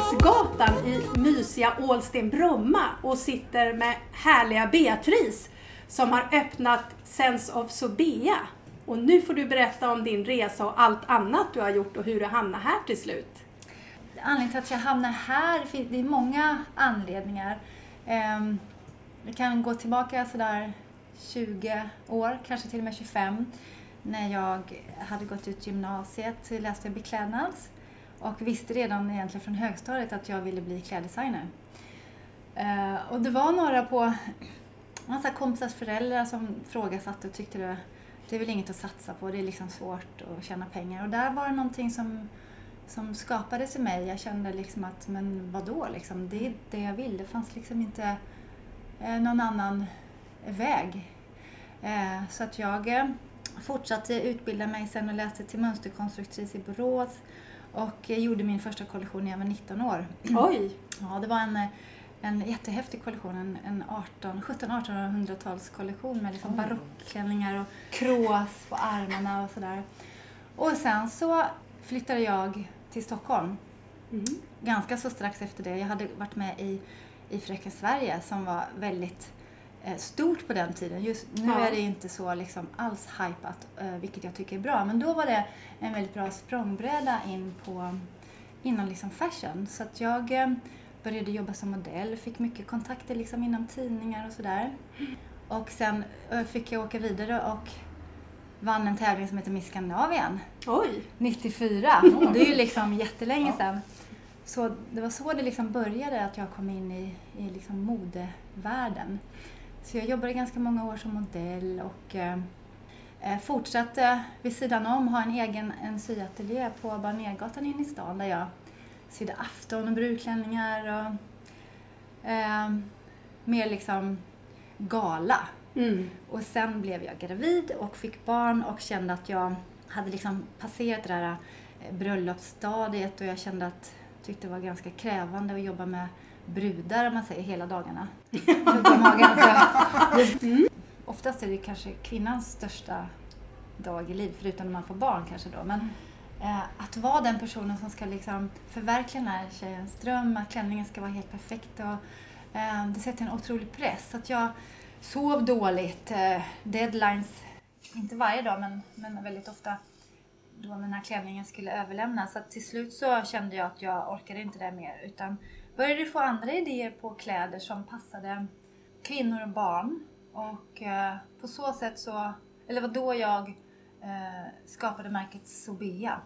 Kungsgatan i mysiga Ålsten-Bromma och sitter med härliga Beatrice som har öppnat Sense of Sobea. Och nu får du berätta om din resa och allt annat du har gjort och hur du hamnade här till slut. Anledningen till att jag hamnade här, det är många anledningar. Ehm, vi kan gå tillbaka sådär 20 år, kanske till och med 25, när jag hade gått ut gymnasiet, läste beklädnads och visste redan egentligen från högstadiet att jag ville bli kläddesigner. Uh, och det var några på massa kompisars föräldrar som frågasatte och tyckte det, det är väl inget att satsa på, det är liksom svårt att tjäna pengar. Och där var det någonting som, som skapades i mig. Jag kände liksom att, men vadå liksom, det är det jag vill. Det fanns liksom inte eh, någon annan väg. Eh, så att jag eh, fortsatte utbilda mig sen och läste till mönsterkonstruktris i Borås och gjorde min första kollektion när jag var 19 år. Oj! Ja, det var en, en jättehäftig kollektion. En, en 17-1800-talskollektion med liksom barockklänningar och krås på armarna och sådär. Och sen så flyttade jag till Stockholm. Mm. Ganska så strax efter det. Jag hade varit med i, i Fröken Sverige som var väldigt Eh, stort på den tiden. Just nu ja. är det inte så liksom alls hypat, eh, vilket jag tycker är bra. Men då var det en väldigt bra språngbräda in på, inom liksom fashion. Så att jag eh, började jobba som modell, fick mycket kontakter liksom inom tidningar och sådär. Och sen fick jag åka vidare och vann en tävling som heter Miss Skandinavien. Oj! 94. Det är ju liksom jättelänge sedan. Så det var så det liksom började, att jag kom in i, i liksom modevärlden. Så jag jobbade ganska många år som modell och eh, eh, fortsatte vid sidan om ha en egen en syateljé på Barnergatan inne i stan där jag sydde afton och brudklänningar och eh, mer liksom gala. Mm. Och sen blev jag gravid och fick barn och kände att jag hade liksom passerat det där eh, bröllopsstadiet och jag kände att tyckte det var ganska krävande att jobba med brudar om man säger hela dagarna. Så de har ganska, mm. Oftast är det kanske kvinnans största dag i livet, förutom när man får barn kanske då. Men eh, att vara den personen som ska liksom förverkliga den här tjejens dröm, att klänningen ska vara helt perfekt. Och, eh, det sätter en otrolig press. Att jag sov dåligt, eh, deadlines, inte varje dag men, men väldigt ofta då den här klänningen skulle överlämnas. Så till slut så kände jag att jag orkade inte det mer utan började få andra idéer på kläder som passade kvinnor och barn. Och eh, på så sätt så, eller var då jag eh, skapade märket Sobea.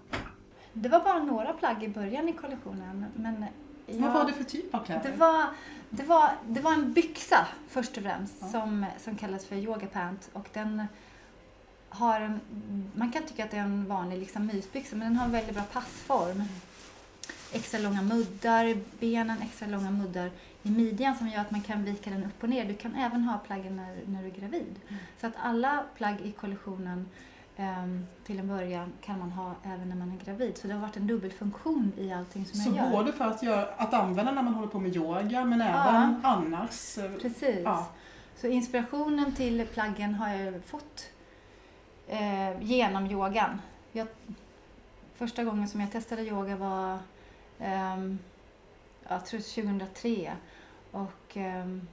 Det var bara några plagg i början i kollektionen. Men jag, Vad var det för typ av kläder? Det var, det var, det var en byxa först och främst ja. som, som kallas för yoga pant. Och den har en, man kan tycka att det är en vanlig liksom, mysbyxa men den har en väldigt bra passform extra långa muddar i benen, extra långa muddar i midjan som gör att man kan vika den upp och ner. Du kan även ha plaggen när, när du är gravid. Mm. Så att alla plagg i kollektionen um, till en början kan man ha även när man är gravid. Så det har varit en dubbelfunktion i allting som så jag gör. Så både för att, göra, att använda när man håller på med yoga men även ja. annars? Eh, Precis. Ja. Så inspirationen till plaggen har jag fått eh, genom yogan. Jag, första gången som jag testade yoga var Um, jag tror 2003. Och um,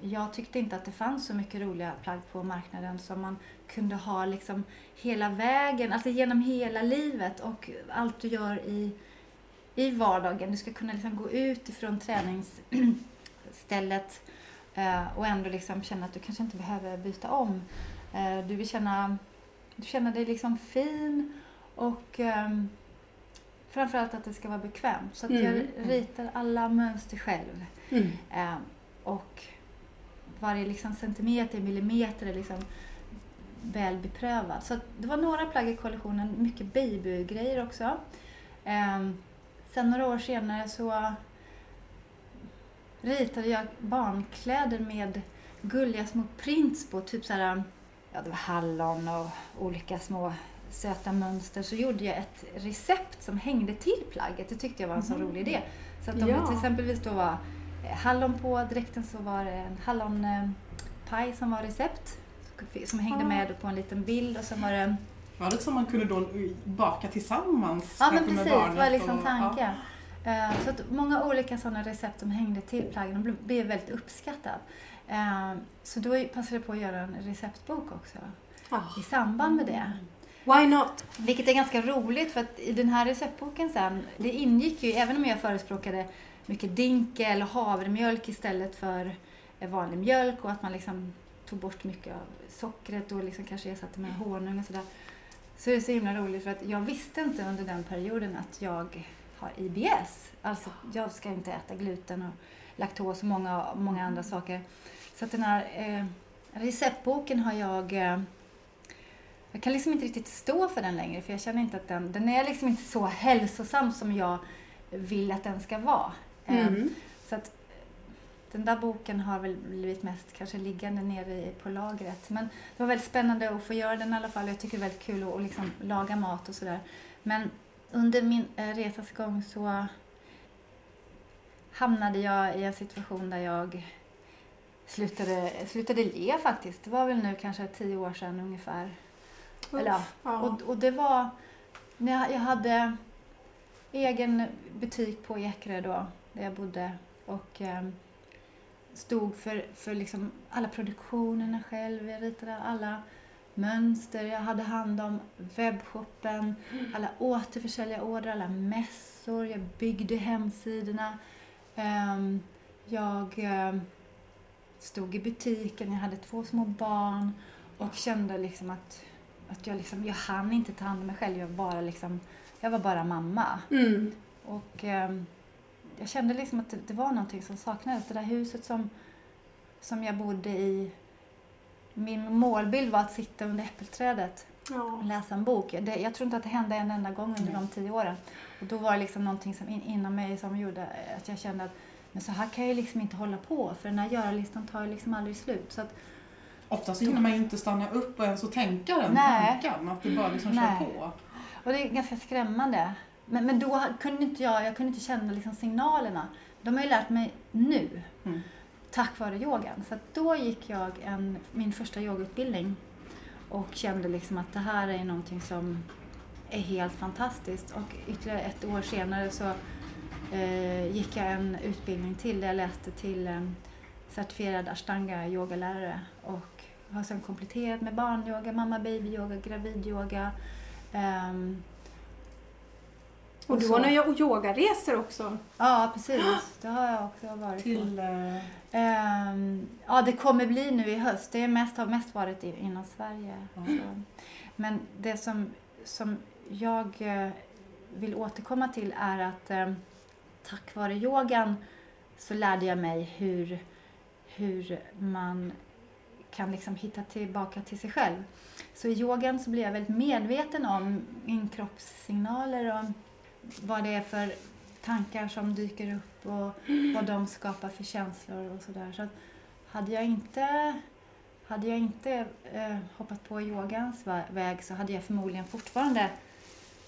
jag tyckte inte att det fanns så mycket roliga plagg på marknaden som man kunde ha liksom hela vägen, alltså genom hela livet och allt du gör i, i vardagen. Du ska kunna liksom gå ut ifrån träningsstället uh, och ändå liksom känna att du kanske inte behöver byta om. Uh, du vill känna, du känner dig liksom fin och um, framförallt att det ska vara bekvämt. Så att mm. jag ritar alla mönster själv. Mm. Eh, och varje liksom centimeter, millimeter är liksom väl beprövad. Så det var några plagg i kollektionen, mycket babygrejer också. Eh, sen några år senare så ritade jag barnkläder med gulliga små prints på, typ såhär, ja det var hallon och olika små söta mönster så gjorde jag ett recept som hängde till plagget. Det tyckte jag var en mm. så rolig idé. Så att om ja. det till exempel då var eh, hallon på dräkten så var det en hallonpaj som var recept. Som hängde med på en liten bild och sen var det Var det som man kunde då baka tillsammans? Ja men precis, det var liksom tanken. Eh, Så att många olika sådana recept som hängde till plaggen blev- blev väldigt uppskattat. Eh, Så då passade jag på att göra en receptbok också Ah, i samband med det why not? Vilket är ganska roligt för att i den här receptboken sen, det ingick ju, även om jag förespråkade mycket dinkel och havremjölk istället för eh, vanlig mjölk och att man liksom tog bort mycket av sockret och liksom kanske ersatte med honung och sådär. Så det är så himla roligt för att jag visste inte under den perioden att jag har IBS. Alltså jag ska inte äta gluten och laktos och många, många andra saker. Så att den här eh, receptboken har jag eh, jag kan liksom inte riktigt stå för den längre för jag känner inte att den, den är liksom inte så hälsosam som jag vill att den ska vara. Eh, Mm. Så att eh, den där boken har väl blivit mest kanske liggande nere på lagret. Men det var väldigt spännande att få göra den i alla fall. Jag tycker det är väldigt kul att, att liksom laga mat och sådär. Men under min eh, resas gång så hamnade jag i en situation där jag slutade, slutade le faktiskt. Det var väl nu kanske tio år sedan ungefär. Eller ja, och, och det var när jag, hade egen butik på Ekerö då, där jag bodde och eh, stod för, för liksom alla produktionerna själv. Jag ritade alla mönster, jag hade hand om webbshoppen, alla återförsäljarorder, alla mässor, jag byggde hemsidorna. Ehm, jag ehm, stod i butiken, jag hade två små barn och kände liksom att, att jag, liksom, jag hann inte ta hand om mig själv. Jag var bara, liksom, jag var bara mamma. Mm. Och ehm, jag kände liksom att det, det var någonting som saknades. Det där huset som, som jag bodde i. Min målbild var att sitta under äppelträdet och Ja. läsa en bok. Det, jag tror inte att det hände en enda gång under Nej. de tio åren. Och då var det liksom någonting som in, inom mig som gjorde att jag kände att men så här kan jag liksom inte hålla på för den här görlistan tar ju liksom aldrig slut. Så att, Oftast hinner man ju inte stanna upp och ens och tänka den Nej. tanken. Att det bara liksom Nej. kör på. och det är ganska skrämmande. Men, men då kunde inte jag, jag kunde inte känna liksom signalerna. De har ju lärt mig nu. Mm. tack vare yogan. Så då gick jag en, min första yogautbildning och kände liksom att det här är någonting som är helt fantastiskt. Och ytterligare ett år senare så eh, gick jag en utbildning till där jag läste till eh, certifierad ashtanga yogalärare och har sedan kompletterat med barnyoga, mamma baby yoga, gravidyoga. ehm, Och du så- har några yogaresor också. Ja, precis. Det har jag också varit på. Till, eh, Ehm, ja, det kommer bli nu i höst. Det är mest, har mest varit inom Sverige. Så. Men det som, som jag eh, vill återkomma till är att eh, tack vare yogan så lärde jag mig hur, hur man kan liksom hitta tillbaka till sig själv. Så i yogan så blir jag väldigt medveten om min kroppssignaler och vad det är för tankar som dyker upp och vad de skapar för känslor och sådär. Så hade jag inte, hade jag inte eh, hoppat på yogans väg så hade jag förmodligen fortfarande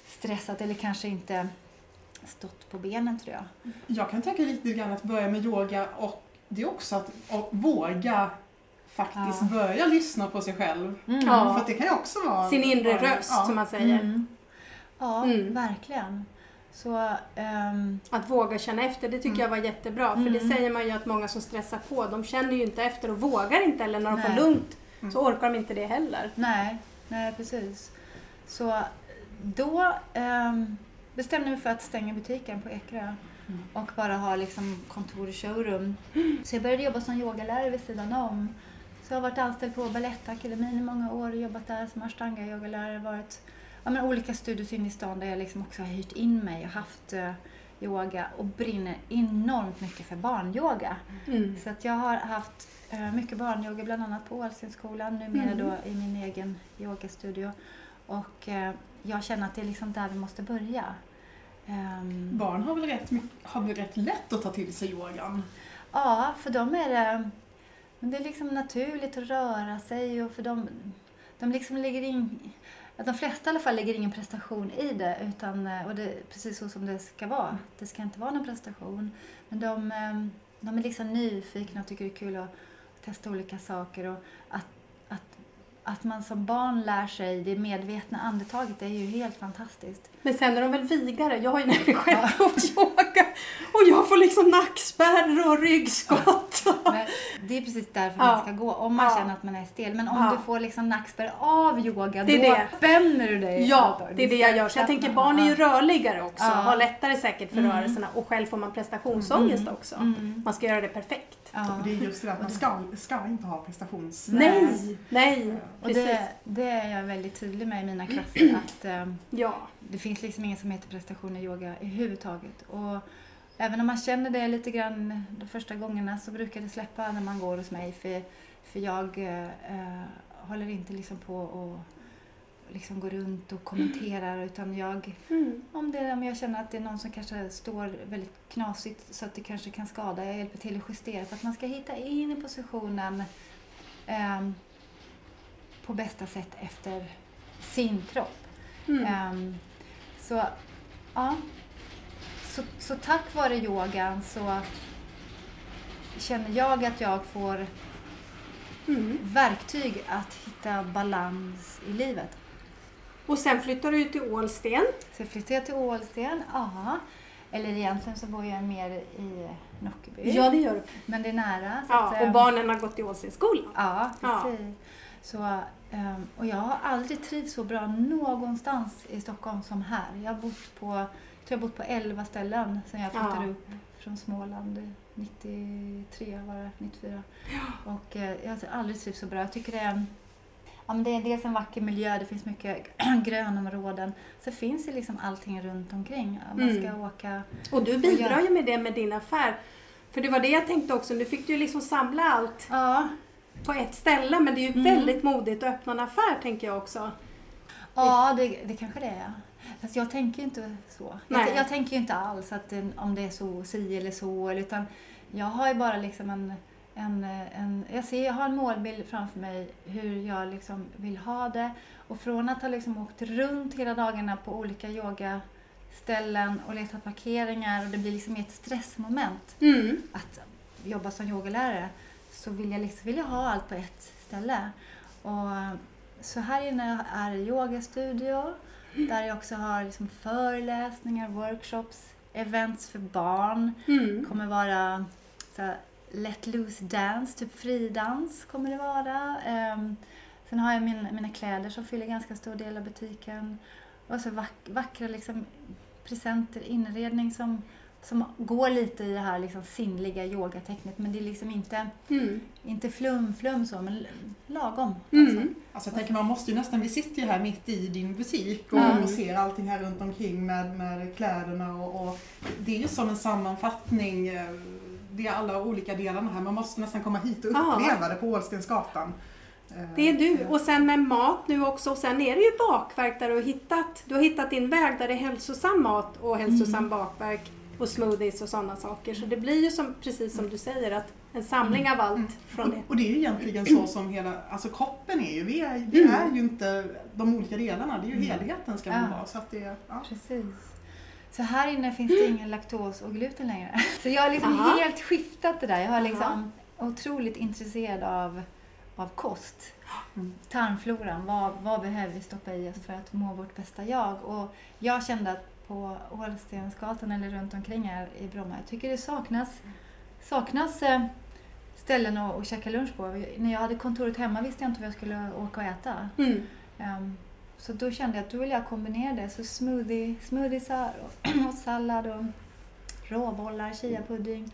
stressat eller kanske inte stått på benen tror jag. jag kan tänka lite grann att börja med yoga och det är också att våga faktiskt Ja. börja lyssna på sig själv. Mm. Ja. För att det kan ju också vara... Sin inre vara- röst ja. som man säger. Mm. Ja, Mm. verkligen. Så, ehm, Att våga känna efter, det tycker Mm. jag var jättebra. För Mm. det säger man ju att många som stressar på, de känner ju inte efter och vågar inte eller när de får Nej. lugnt Mm. så orkar de inte det heller. nej, nej precis. Så då ehm, bestämde jag mig för att stänga butiken på Ekerö Mm. och bara ha liksom kontor och showroom. Så jag började jobba som yogalärare vid sidan om. Så jag har varit anställd på Balettakademin i många år och jobbat där som ashtanga-yogalärare. Varit ja, men olika studios inne i stan där jag liksom också har hyrt in mig och haft eh, yoga och brinner enormt mycket för barnyoga. Mm. Så att jag har haft eh, mycket barnyoga bland annat på Ålstensskolan, numera Mm. då i min egen yogastudio. Och eh, jag känner att det är liksom där vi måste börja. Ehm, Barn har väl, rätt, har väl rätt lätt att ta till sig yogan? Ja, för dem är det, men det är liksom naturligt att röra sig och för dem, de liksom lägger in, att de flesta i alla fall lägger ingen prestation i det utan, eh, och det är precis så som det ska vara. Det ska inte vara någon prestation. Men de, eh, de är liksom nyfikna och tycker det är kul att testa olika saker och att, att, man som barn lär sig det medvetna andetaget det är ju helt fantastiskt. Men sen är de väl vigare. Jag har ju nämligen själv gjort yoga och jag får liksom nackspärr och ryggskott. Men det är precis därför Ja. man ska gå, om man Ja. känner att man är stel. Men om Ja. du får liksom nackspärr av yoga, Det är då det. spänner du dig. Ja, Alltså, det är det jag gör. Så jag tänker barn är ju rörligare också, Ja. har lättare säkert för Mm. rörelserna och själv får man prestationsångest också. Mm. Man ska göra det perfekt. Ja. Det är just det att man ska, ska inte ha prestations... Nej, nej, Och det, det är jag väldigt tydlig med i mina klasser. Att ehm, Ja. det finns liksom inget som heter prestation i yoga överhuvudtaget. Och även om man känner det lite grann de första gångerna så brukar det släppa när man går hos mig. För, för jag eh, håller inte liksom på och liksom går runt och kommenterar utan jag Mm. om, det, om jag känner att det är någon som kanske står väldigt knasigt så att det kanske kan skada, jag hjälper till att justera för att man ska hitta in i positionen ehm, på bästa sätt efter sin kropp. Mm. Ehm, så, ja. Så, så tack vare yogan så känner jag att jag får Mm. verktyg att hitta balans i livet. Och sen flyttar du till Ålsten. Jag flyttade till Ålsten, ja. Eller egentligen så bor jag mer i Nockeby. Ja, det gör du. Men det är nära. Ja, att, och ehm, barnen har gått i Ålstensskolan. Ja, Ja. Så, ehm, och jag har aldrig trivts så bra någonstans i Stockholm som här. Jag har bott på, jag tror jag bott på 11 ställen sedan jag flyttade Ja. upp från Småland. 93 var det, 94. Och eh, jag har aldrig trivts så bra. Jag tycker det är, ja, men det är dels en vacker miljö, det finns mycket grönområden. Så finns det liksom allting runt omkring. Man ska Mm. åka Och du bidrar ju med det med din affär. För det var det jag tänkte också, nu fick du ju liksom samla allt Ja, på ett ställe men det är ju Mm. väldigt modigt att öppna en affär tänker jag också. Ja, det, det kanske det är. Fast jag tänker ju inte så. Jag, Nej. jag tänker ju inte alls att om det är så, si eller så. Utan jag har ju bara liksom en, en, en... Jag ser, jag har en målbild framför mig hur jag liksom vill ha det. Och från att ha liksom åkt runt hela dagarna på olika yogaställen och letat parkeringar och det blir liksom ett stressmoment Mm. att jobba som yogalärare så vill jag, liksom, vill jag ha allt på ett ställe. Och, så här inne är det yogastudio där jag också har liksom föreläsningar, workshops, events för barn. Mm. kommer vara så här, let loose dance, typ fridans kommer det vara. Ehm, sen har jag min, mina kläder som fyller ganska stor del av butiken. Och så vack, vackra liksom, presenter, inredning som, som går lite i det här liksom sinnliga yogatecknet. Men det är liksom inte, Mm. inte flum-flum så, men lagom. Mm. Alltså jag tänker man måste ju nästan, vi sitter ju här mitt i din butik och, Mm. och ser allting här runt omkring med, med kläderna och, och det är ju som en sammanfattning, eh, det är alla olika delarna här. Man måste nästan komma hit och Ja. uppleva det på Ålstensgatan. Eh, Det är du. Och sen med mat nu också. Och sen är det ju bakverk där du har hittat, du har hittat din väg där det är hälsosam mat och hälsosam Mm. bakverk och smoothies och sådana saker. Så det blir ju som, precis som du säger att en samling av allt Mm. från det. Och, och det är ju egentligen så som hela, alltså kroppen är ju, vi är, vi Mm. är ju inte de olika delarna, det är ju Mm. helheten ska man Ja. vara. Så att det, ja. Precis. Så här inne finns det ingen laktos och gluten längre. Så jag har liksom Aha. helt skiftat det där. Jag har Aha. liksom otroligt intresserad av, av kost. Mm. Tarmfloran, vad, vad behöver vi stoppa i oss för att må vårt bästa jag? Och jag kände att på Ålstensgatan eller runt omkring här i Bromma, jag tycker det saknas, saknas eh, ställen att, att käka lunch på. När jag hade kontoret hemma visste jag inte vad jag skulle åka och äta. Mm. Ehm, så då kände jag att då vill jag kombinera det. Så smoothie, smoothiesar och, och sallad och råbollar, chiapudding,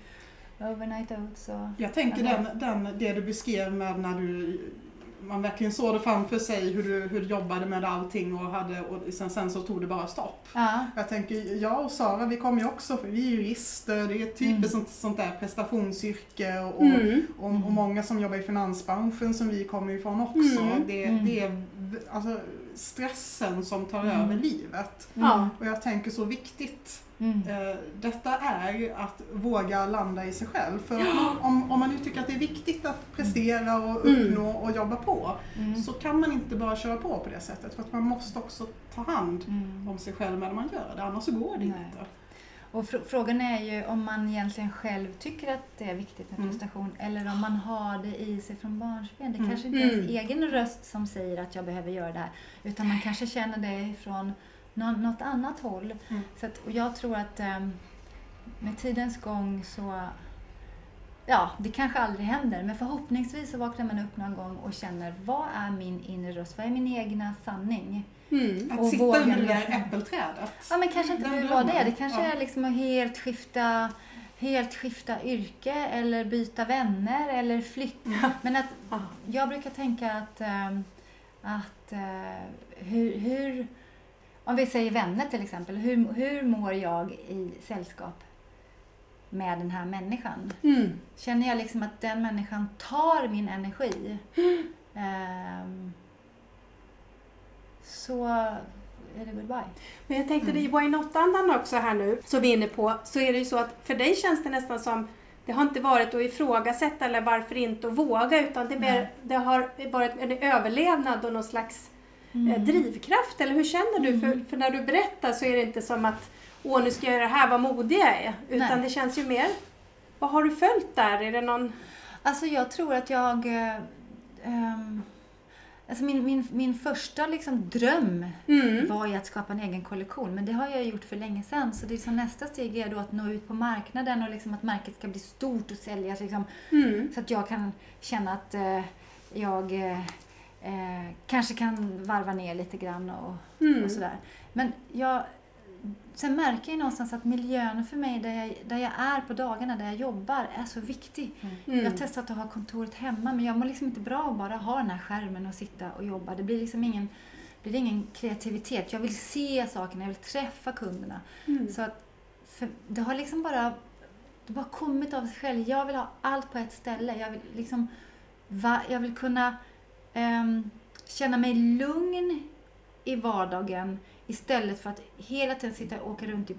overnight oats och... Jag tänker den, den, det du beskrev med när du man verkligen såg det framför sig hur du, hur du jobbade med allting och, hade, och sen, sen så tog det bara stopp. Ja, Jag tänker, jag och Sara vi kommer ju också, för vi är jurister, det är typiskt Mm. sånt, sånt där prestationsyrke och, Mm. och, och många som jobbar i finansbranschen som vi kommer ifrån också. Mm. Det, Mm. det är alltså, stressen som tar Mm. över livet. Ja. Och jag tänker så viktigt Mm. eh, detta är att våga landa i sig själv. För om, om man nu tycker att det är viktigt att prestera och Mm. uppnå och jobba på Mm. så kan man inte bara köra på på det sättet. För att man måste också ta hand Mm. om sig själv när man gör det, annars så går det Nej. inte. Och fr frågan är ju om man egentligen själv tycker att det är viktigt med Mm. prestation eller om man har det i sig från barnsben. Det Mm. kanske inte är ens Mm. egen röst som säger att jag behöver göra det här utan man kanske känner det från nå- något annat håll. Mm. Så att, och jag tror att ehm, med tidens gång så Ja, det kanske aldrig händer, men förhoppningsvis så vaknar man upp någon gång och känner vad är min inre röst? Vad är min egna sanning? Mm. Att Och sitta under det där äppelträdet. Ja, men kanske inte behöver vara det. Det kanske Ja. är liksom att helt skifta, helt skifta yrke eller byta vänner eller flytta. Men att Ja. jag brukar tänka att, ehm, att eh, hur, hur, om vi säger vänner till exempel, hur, hur mår jag i sällskap med den här människan? Mm. Känner jag liksom att den människan tar min energi ehm, så är det goodbye. Men jag tänkte Mm. i Why Not-andan också här nu, som vi är inne på, så är det ju så att för dig känns det nästan som det har inte varit att ifrågasätta eller varför inte att våga utan det, mer, det har varit en överlevnad och någon slags eh, drivkraft. Eller hur känner du? För, Mm. för när du berättar så är det inte som att åh nu ska jag göra det här, vad modig jag är. Utan Nej. det känns ju mer, vad har du följt där? Är det någon... Alltså jag tror att jag... ehm, alltså min, min, min första liksom dröm Mm. var ju att skapa en egen kollektion. Men det har jag gjort för länge sedan. Så det är som nästa steg är då att nå ut på marknaden och liksom att märket ska bli stort och säljas. Liksom, Mm. så att jag kan känna att eh, jag eh, eh, kanske kan varva ner lite grann och, Mm. och sådär. Men jag, sen märker jag någonstans att miljön för mig, där jag, där jag är på dagarna, där jag jobbar, är så viktig. Mm. Jag har testat att ha kontoret hemma men jag mår liksom inte bra att bara ha den här skärmen och sitta och jobba. Det blir liksom ingen, blir ingen kreativitet. Jag vill se sakerna, jag vill träffa kunderna. Mm. Så att det har liksom bara, det bara kommit av sig själv. Jag vill ha allt på ett ställe. Jag vill liksom, va, jag vill kunna ehm, känna mig lugn i vardagen istället för att hela tiden sitta och åka runt i,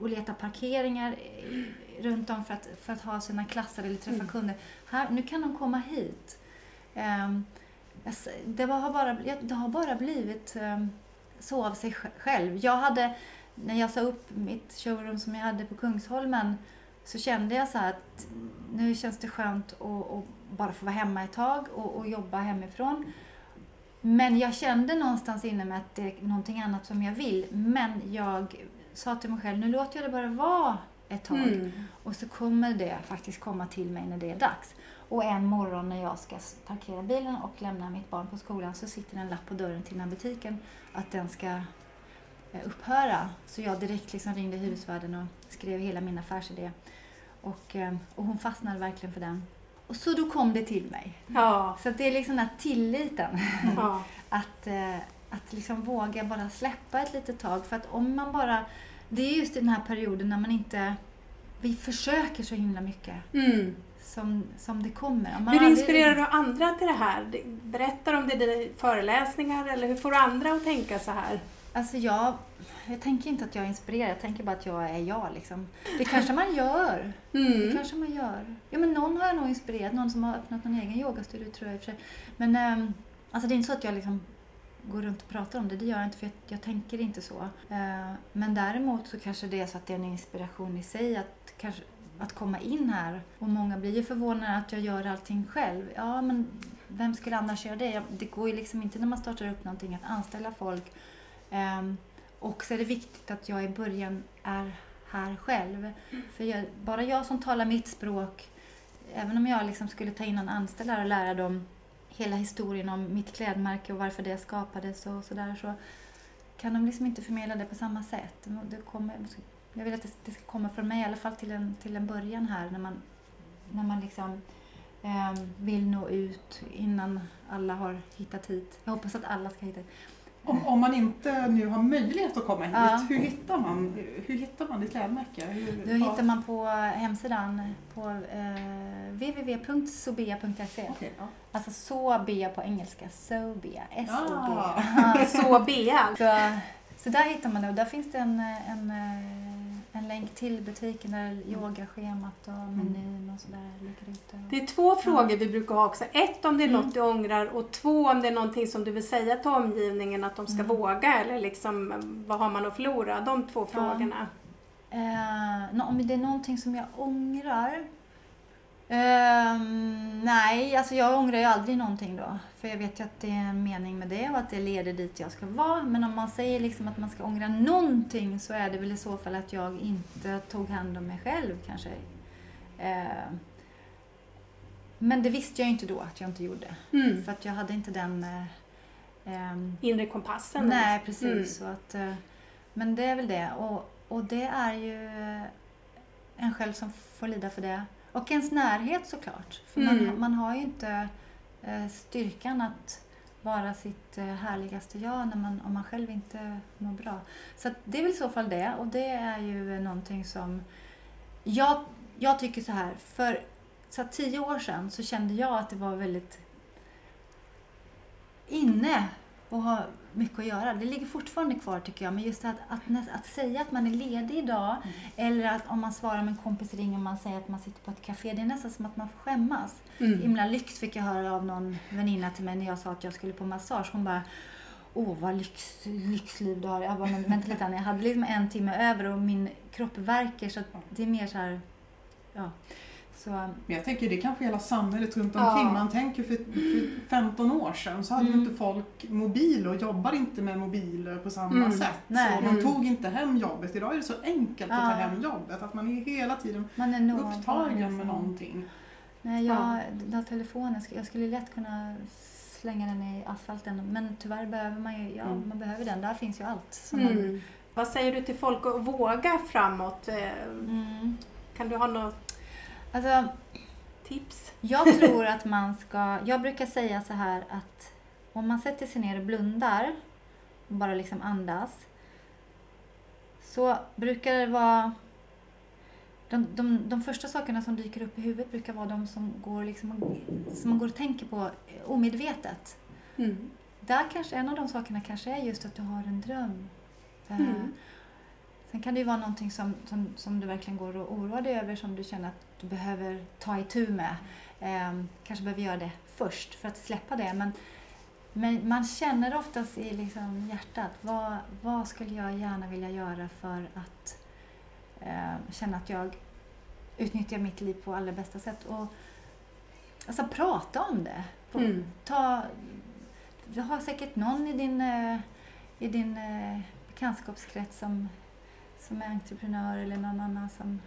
och leta parkeringar i- runt om för att, för att ha sina klasser eller träffa Mm. kunder. Här, nu kan de komma hit. S- det, har bara, det har bara blivit ehm, så av sig sj- själv. Jag hade, när jag sa upp mitt showroom som jag hade på Kungsholmen så kände jag så att nu känns det skönt att, att bara få vara hemma ett tag och, och jobba hemifrån. Men jag kände någonstans inne med att det är någonting annat som jag vill. Men jag sa till mig själv, nu låter jag det bara vara ett tag. Mm. Och så kommer det faktiskt komma till mig när det är dags. Och en morgon när jag ska parkera bilen och lämna mitt barn på skolan så sitter en lapp på dörren till den här butiken att den ska eh, upphöra. Så jag direkt liksom ringde hyresvärden och skrev hela min affärsidé. Och, eh, och hon fastnade verkligen för den. Och så då kom det till mig. Ja. Så det är liksom den här tilliten. ja. Att, eh, att liksom våga bara släppa ett litet tag. För att om man bara... Det är just i den här perioden när man inte... Vi försöker så himla mycket Mm. som, som det kommer. Hur aldrig- inspirerar du andra till det här? Berättar om det i dina föreläsningar eller hur får du andra att tänka så här? Alltså jag, jag tänker inte att jag är inspirerad, jag tänker bara att jag är jag. Liksom. Det kanske man gör. Det Mm. kanske man gör. Ja, men någon har jag nog inspirerat, någon som har öppnat någon egen yogastudio tror jag i och för sig. Men ehm, alltså det är inte så att jag liksom går runt och pratar om det, det gör jag inte för jag, jag tänker inte så. Eh, men däremot så kanske det är så att det är en inspiration i sig att, kanske, att komma in här. Och många blir ju förvånade att jag gör allting själv. Ja, men vem skulle annars göra det? Det går ju liksom inte när man startar upp någonting att anställa folk. Um, och så är det viktigt att jag i början är här själv. För jag, bara jag som talar mitt språk, även om jag liksom skulle ta in en anställd här och lära dem hela historien om mitt klädmärke och varför det skapades och sådär så kan de liksom inte förmedla det på samma sätt. Det kommer, jag vill att det, det ska komma från mig i alla fall till en, till en början här när man, när man liksom eh, vill nå ut innan alla har hittat hit. Jag hoppas att alla ska hitta hit. Om, om man inte nu har möjlighet att komma hit, Ja. hur, hittar man, hur hittar man ditt klädmärke? Hur, Då hittar man på hemsidan på eh, www.sobea.se. Okej, ja. Alltså Sobea på engelska. Sobea. S-O-B. Ah. Så Bea. Så, så där hittar man det och där finns det en, en, eh, en länk till butiken där yogaschemat och menyn och sådär. Det är två frågor vi brukar ha också. Ett om det är Mm. något du ångrar och två om det är någonting som du vill säga till omgivningen att de ska Mm. våga eller liksom vad har man att förlora? De två frågorna. Eh, om det är någonting som jag ångrar? Eh, nej, alltså jag ångrar ju aldrig någonting då. För jag vet ju att det är en mening med det och att det leder dit jag ska vara. Men om man säger liksom att man ska ångra någonting så är det väl i så fall att jag inte tog hand om mig själv kanske. Eh, men det visste jag inte då att jag inte gjorde. Mm. För att jag hade inte den... Eh, ehm, Inre kompassen. nej, precis. Mm. Så att, eh, men det är väl det. Och, och det är ju en själv som får lida för det. Och ens närhet såklart. För man, Mm. man har ju inte eh, styrkan att vara sitt eh, härligaste jag när man, om man själv inte mår bra. Så det är väl i så fall det. Och det är ju någonting som... Jag, jag tycker så här. För så att tio år sedan så kände jag att det var väldigt inne och ha mycket att göra. Det ligger fortfarande kvar tycker jag. Men just att, att, att säga att man är ledig idag eller att om man svarar med en kompis ringer och man säger att man sitter på ett café. Det är nästan som att man får skämmas. Mm. Himla lyx fick jag höra av någon väninna till mig när jag sa att jag skulle på massage. Hon bara Åh vad lyx, lyxliv du har. Jag bara, men vänta lite jag hade liksom en timme över och min kropp värker så att det är mer så här, ja. Så, Men jag tänker det är kanske hela samhället runt Ja. omkring. Man tänker för, för 15 år sedan så hade ju Mm. inte folk mobil och jobbade inte med mobiler på samma Mm. sätt. Nej. Så man Mm. tog inte hem jobbet. Idag är det så enkelt att ta Ja. hem jobbet att man är hela tiden man är nog upptagen med liksom. någonting. Nej, jag, Ja. den här telefonen, jag skulle lätt kunna slänga den i asfalten. Men tyvärr behöver man ju, ja, Mm. man behöver den. Där finns ju allt. man- Mm. Vad säger du till folk att våga framåt? Eh, Mm. Kan du ha något Alltså, tips? jag tror att man ska... Jag brukar säga så här att om man sätter sig ner och blundar och bara liksom andas så brukar det vara... De, de, de första sakerna som dyker upp i huvudet brukar vara de som, går liksom, som man går och tänker på omedvetet. Mm. Där kanske en av de sakerna kanske är just att du har en dröm. Eh, Mm. Sen kan det ju vara någonting som, som, som du verkligen går och oroar dig över som du känner att du behöver ta itu med. Eh, kanske behöver göra det först för att släppa det. Men, men man känner oftast i liksom hjärtat, vad, vad skulle jag gärna vilja göra för att eh, känna att jag utnyttjar mitt liv på allra bästa sätt. Och, alltså prata om det. På, Mm. ta, du har säkert någon i din, eh, i din eh, bekantskapskrets som, som är entreprenör eller någon annan som,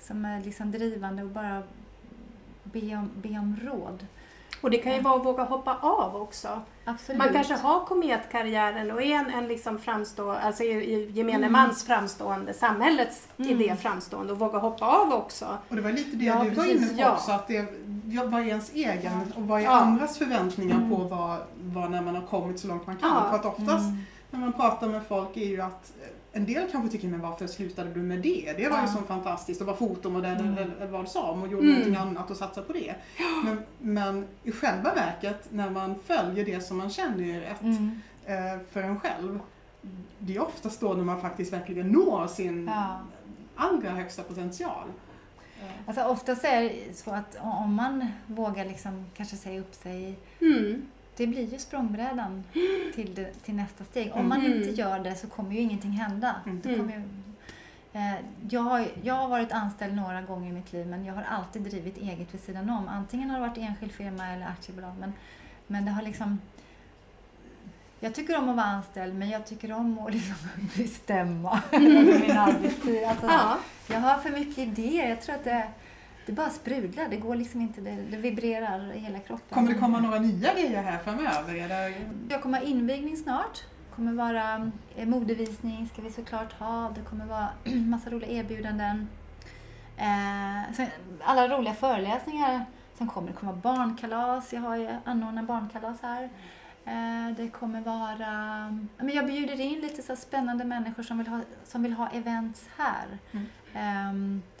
som är liksom drivande och bara be om, be om råd. Och det kan ju vara att våga hoppa av också. Absolut. Man kanske har kometkarriären och är en, en liksom framstå, alltså i, i gemene Mm. mans framstående, samhällets Mm. idé framstående och våga hoppa av också. Och det var lite det Ja, du var inne på ja. också, att det, ja, vad är ens egen och vad är Ja. andras förväntningar Mm. på vad, vad när man har kommit så långt man kan. Ja. För att oftast Mm. när man pratar med folk är ju att en del kanske tycker, men varför slutade du med det? Det var ju Ja. så fantastiskt att vara fotomodell Mm. eller, eller vad som och gjorde Mm. någonting annat och satsade på det. Men, men i själva verket, när man följer det som man känner är rätt Mm. eh, för en själv, det är oftast då när man faktiskt verkligen når sin Ja. allra högsta potential. Eh, Alltså oftast är det så att om man vågar liksom kanske säga upp sig Mm. Det blir ju språngbrädan till, det, till nästa steg. Om man Mm. inte gör det så kommer ju ingenting hända. Mm. Det kommer ju, eh, jag, har, jag har varit anställd några gånger i mitt liv men jag har alltid drivit eget vid sidan om. Antingen har det varit enskild firma eller aktiebolag. Men, men det har liksom... Jag tycker om att vara anställd men jag tycker om att liksom bestämma över min arbetstid. Alltså, Ja. Jag har för mycket idéer. Jag tror att det, det bara sprudlar. Det går liksom inte. Det, det vibrerar i hela kroppen. Kommer det komma några nya grejer här framöver? Det... Jag kommer ha invigning snart. Det kommer vara eh, modevisning ska vi såklart ha. Det kommer vara massa roliga erbjudanden. Eh, alla roliga föreläsningar som kommer. Det kommer vara barnkalas. Jag har ju anordnat barnkalas här. Eh, det kommer vara... Men jag bjuder in lite så spännande människor som vill ha, som vill ha events här. Mm. Och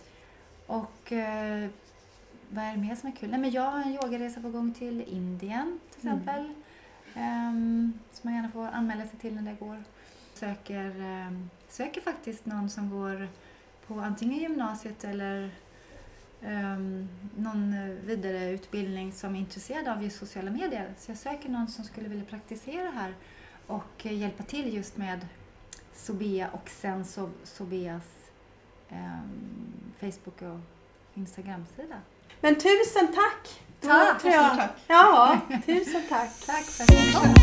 eh, vad är det mer som är kul? Nej, men jag har en yogaresa på gång till Indien till Mm. exempel. Ehm, som man gärna får anmäla sig till när det går. Söker, ehm, söker faktiskt någon som går på antingen gymnasiet eller um, någon eh, vidareutbildning som är intresserad av just sociala medier. Så jag söker någon som skulle vilja praktisera här och eh, hjälpa till just med Sobea och sen so Sobeas ehm, Facebook och Instagram-sida. Men tusen tack! Tack! Tusen tack. Ja, tusen tack. tack för att ni kom.